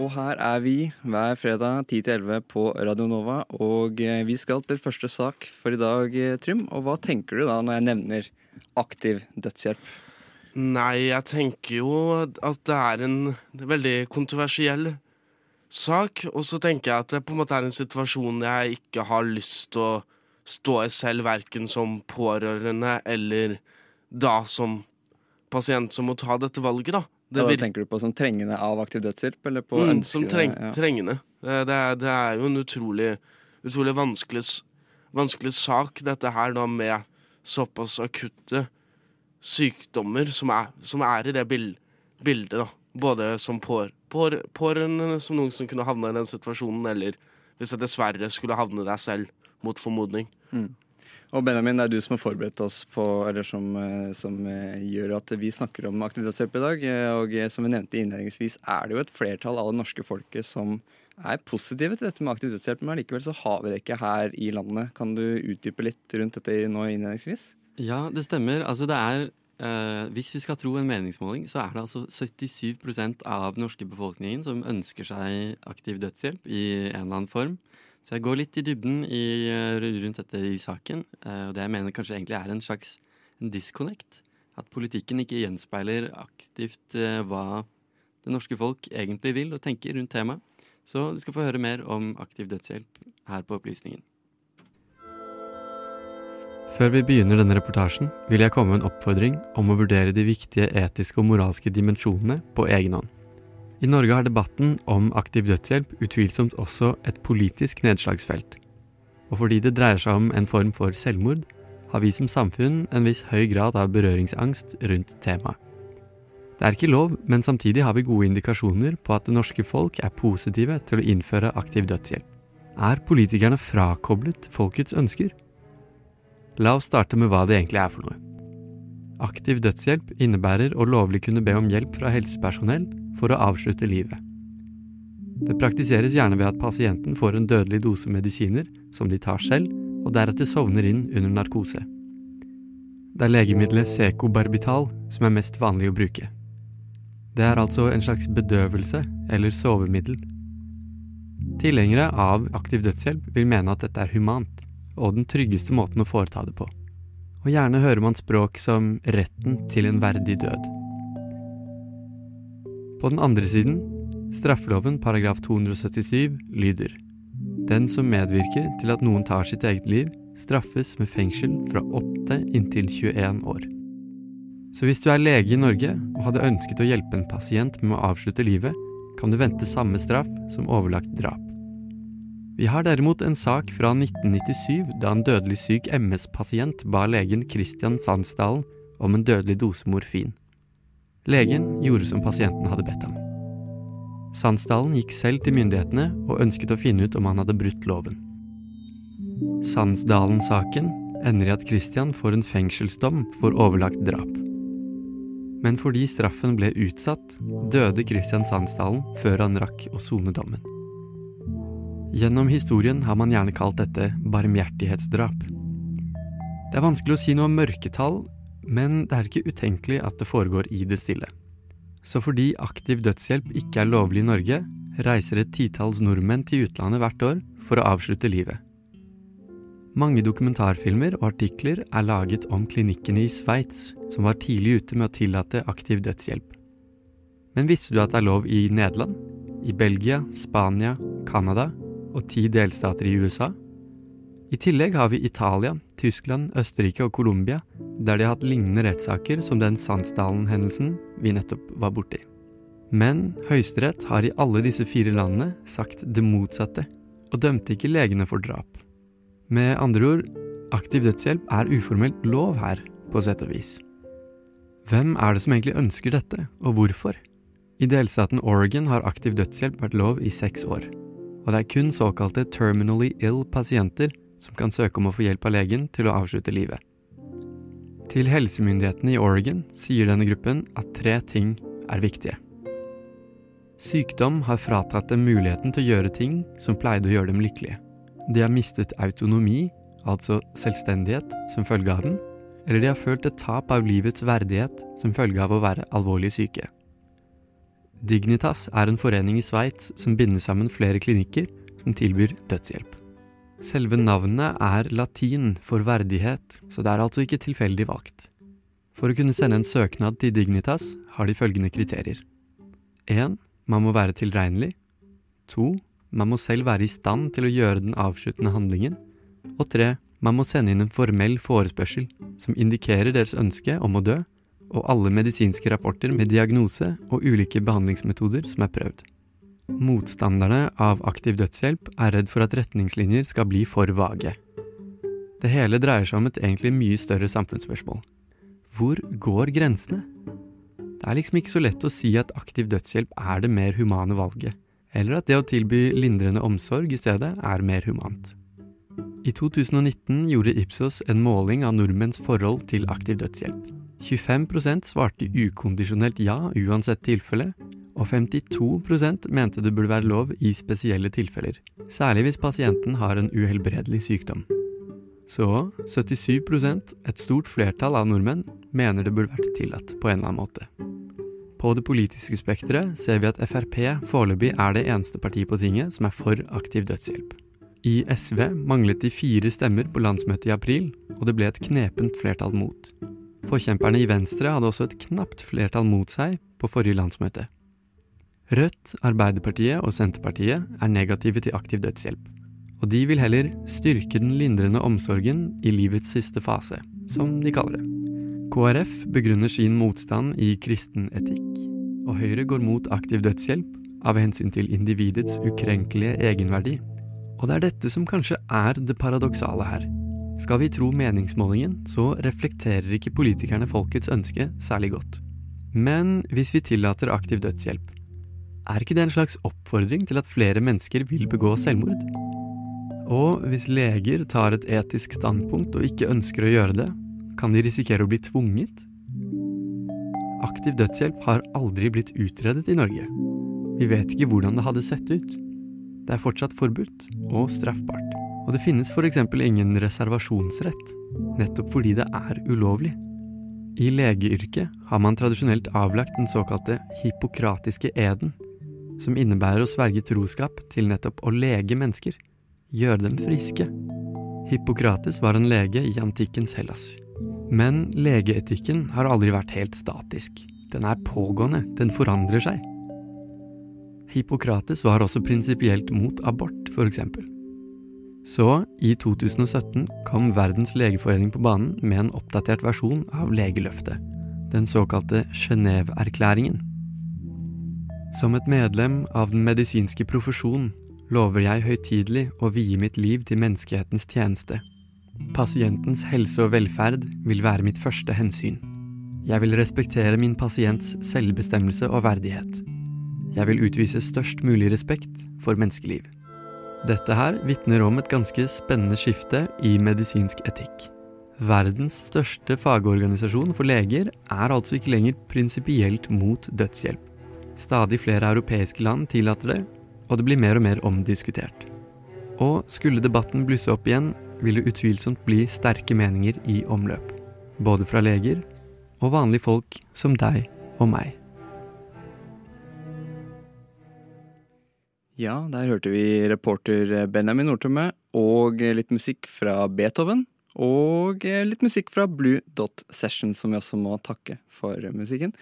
Og her er vi hver fredag 10-11 på Radio Nova. Og eh, vi skal til første sak for i dag, eh, Trym. Og hva tenker du da når jeg nevner aktiv dødshjelp? Nei, jeg tenker jo at det er en veldig kontroversiell sak. Og så tenker jeg at det på en måte er en situasjon jeg ikke har lyst til å stå i selv, verken som pårørende eller da som pasient som må ta dette valget, da. Det Hva tenker du på som trengende av aktiv dødshjelp? Eller på mm, som treng, ja. trengende. Det er, det er, jo en utrolig, utrolig vanskelig, vanskelig, sak, dette her, da, med såpass akutte sykdommer som er, som er i det bildet. da. Både som pår, pår, pårørende, som noen som kunne havne i den situasjonen, eller hvis jeg dessverre skulle havne der selv, mot formodning. Mm. Og Benjamin, det er du som har forberedt oss på, eller som, eh, som eh, gjør at vi snakker om aktivitetshjelp i dag. Eh, og som vi nevnte innledningsvis, er det jo et flertall av det norske folket som er positive til dette med aktivitetshjelp, men likevel så har vi det ikke her i landet. Kan du utdype litt rundt dette nå innledningsvis? Ja, det stemmer. Altså det er eh, Hvis vi skal tro en meningsmåling, så er det altså 77 av den norske befolkningen som ønsker seg aktiv dødshjelp i en eller annen form. Så jeg går litt i dybden i, eh, rundt dette i saken. Eh, og det jeg mener kanskje egentlig er en slags disconnect. At politikken ikke gjenspeiler aktivt eh, hva det norske folk egentlig vil og tenker rundt temaet. Så du skal få høre mer om aktiv dødshjelp her på Opplysningen. Før vi begynner denne reportasjen, vil jeg komme med en oppfordring om å vurdere de viktige etiske og moralske dimensjonene på egen hånd. I Norge har debatten om aktiv dødshjelp utvilsomt også et politisk nedslagsfelt. Og fordi det dreier seg om en form for selvmord, har vi som samfunn en viss høy grad av berøringsangst rundt temaet. Det er ikke lov, men samtidig har vi gode indikasjoner på at det norske folk er positive til å innføre aktiv dødshjelp. Er politikerne frakoblet folkets ønsker? La oss starte med hva det egentlig er for noe. Aktiv dødshjelp innebærer å lovlig kunne be om hjelp fra helsepersonell for å avslutte livet. Det praktiseres gjerne ved at pasienten får en dødelig dose medisiner som de tar selv, og deretter sovner inn under narkose. Det er legemiddelet Secobarbital som er mest vanlig å bruke. Det er altså en slags bedøvelse eller sovemiddel. Tilhengere av aktiv dødshjelp vil mene at dette er humant, og den tryggeste måten å foreta det på. Og gjerne hører man språk som retten til en verdig død. På den andre siden, straffeloven paragraf 277 lyder Den som medvirker til at noen tar sitt eget liv, straffes med fengsel fra 8 inntil 21 år. Så hvis du er lege i Norge og hadde ønsket å hjelpe en pasient med å avslutte livet, kan du vente samme straff som overlagt drap. Vi har derimot en sak fra 1997 da en dødelig syk MS-pasient ba legen Christian Sandsdalen om en dødelig dose morfin. Legen gjorde som pasienten hadde bedt ham. Sandsdalen gikk selv til myndighetene og ønsket å finne ut om han hadde brutt loven. Sandsdalen-saken ender i at Christian får en fengselsdom for overlagt drap. Men fordi straffen ble utsatt, døde Christian Sandsdalen før han rakk å sone dommen. Gjennom historien har man gjerne kalt dette barmhjertighetsdrap. Det er vanskelig å si noe om mørketall men det er ikke utenkelig at det foregår i det stille. Så fordi aktiv dødshjelp ikke er lovlig i Norge, reiser et titalls nordmenn til utlandet hvert år for å avslutte livet. Mange dokumentarfilmer og artikler er laget om klinikkene i Sveits, som var tidlig ute med å tillate aktiv dødshjelp. Men visste du at det er lov i Nederland, i Belgia, Spania, Canada og ti delstater i USA? I tillegg har vi Italia, Tyskland, Østerrike og Colombia, der de har hatt lignende rettssaker som den Sandsdalen-hendelsen vi nettopp var borti. Men Høyesterett har i alle disse fire landene sagt det motsatte, og dømte ikke legene for drap. Med andre ord, aktiv dødshjelp er uformelt lov her, på sett og vis. Hvem er det som egentlig ønsker dette, og hvorfor? I delstaten Oregon har aktiv dødshjelp vært lov i seks år, og det er kun såkalte terminally ill pasienter som kan søke om å få hjelp av legen til å avslutte livet. Til helsemyndighetene i Oregon sier denne gruppen at tre ting er viktige. Sykdom har fratatt dem muligheten til å gjøre ting som pleide å gjøre dem lykkelige. De har mistet autonomi, altså selvstendighet, som følge av den, eller de har følt et tap av livets verdighet som følge av å være alvorlig syke. Dignitas er en forening i Sveits som binder sammen flere klinikker som tilbyr dødshjelp. Selve navnet er latin for verdighet, så det er altså ikke tilfeldig valgt. For å kunne sende en søknad til Dignitas har de følgende kriterier. 1. Man må være tilregnelig. 2. Man må selv være i stand til å gjøre den avsluttende handlingen. Og 3. Man må sende inn en formell forespørsel som indikerer deres ønske om å dø, og alle medisinske rapporter med diagnose og ulike behandlingsmetoder som er prøvd. Motstanderne av aktiv dødshjelp er redd for at retningslinjer skal bli for vage. Det hele dreier seg om et egentlig mye større samfunnsspørsmål. Hvor går grensene? Det er liksom ikke så lett å si at aktiv dødshjelp er det mer humane valget, eller at det å tilby lindrende omsorg i stedet er mer humant. I 2019 gjorde Ipsos en måling av nordmenns forhold til aktiv dødshjelp. 25% svarte ukondisjonelt ja uansett tilfelle, og 52% mente det burde være lov i spesielle tilfeller, særlig hvis pasienten har en uhelbredelig sykdom. Så 77% et stort flertall av nordmenn, mener det burde vært tillatt på en eller annen måte. På det politiske spekteret ser vi at Frp foreløpig er det eneste partiet på tinget som er for aktiv dødshjelp. I SV manglet de fire stemmer på landsmøtet i april, og det ble et knepent flertall mot. Forkjemperne i Venstre hadde også et knapt flertall mot seg på forrige landsmøte. Rødt, Arbeiderpartiet og Senterpartiet er negative til aktiv dødshjelp. Og de vil heller styrke den lindrende omsorgen i livets siste fase, som de kaller det. KrF begrunner sin motstand i kristen etikk, og Høyre går mot aktiv dødshjelp av hensyn til individets ukrenkelige egenverdi. Og det er dette som kanskje er det paradoksale her. Skal vi tro meningsmålingen, så reflekterer ikke politikerne folkets ønske særlig godt. Men hvis vi tillater aktiv dødshjelp, er ikke det en slags oppfordring til at flere mennesker vil begå selvmord? Og hvis leger tar et etisk standpunkt og ikke ønsker å gjøre det, kan de risikere å bli tvunget? Aktiv dødshjelp har aldri blitt utredet i Norge. Vi vet ikke hvordan det hadde sett ut. Det er fortsatt forbudt og straffbart. Og det finnes f.eks. ingen reservasjonsrett, nettopp fordi det er ulovlig. I legeyrket har man tradisjonelt avlagt den såkalte hippokratiske eden, som innebærer å sverge troskap til nettopp å lege mennesker, gjøre dem friske. Hippokrates var en lege i antikkens Hellas. Men legeetikken har aldri vært helt statisk. Den er pågående, den forandrer seg. Hippokrates var også prinsipielt mot abort, f.eks. Så, i 2017 kom Verdens legeforening på banen med en oppdatert versjon av legeløftet, den såkalte Genéve-erklæringen. Som et medlem av den medisinske profesjon lover jeg høytidelig å vie mitt liv til menneskehetens tjeneste. Pasientens helse og velferd vil være mitt første hensyn. Jeg vil respektere min pasients selvbestemmelse og verdighet. Jeg vil utvise størst mulig respekt for menneskeliv. Dette her vitner om et ganske spennende skifte i medisinsk etikk. Verdens største fagorganisasjon for leger er altså ikke lenger prinsipielt mot dødshjelp. Stadig flere europeiske land tillater det, og det blir mer og mer omdiskutert. Og skulle debatten blusse opp igjen, vil det utvilsomt bli sterke meninger i omløp. Både fra leger og vanlige folk som deg og meg. Ja, der hørte vi reporter Benjamin Nordtømme og litt musikk fra Beethoven. Og litt musikk fra Blue Dot Session, som vi også må takke for musikken.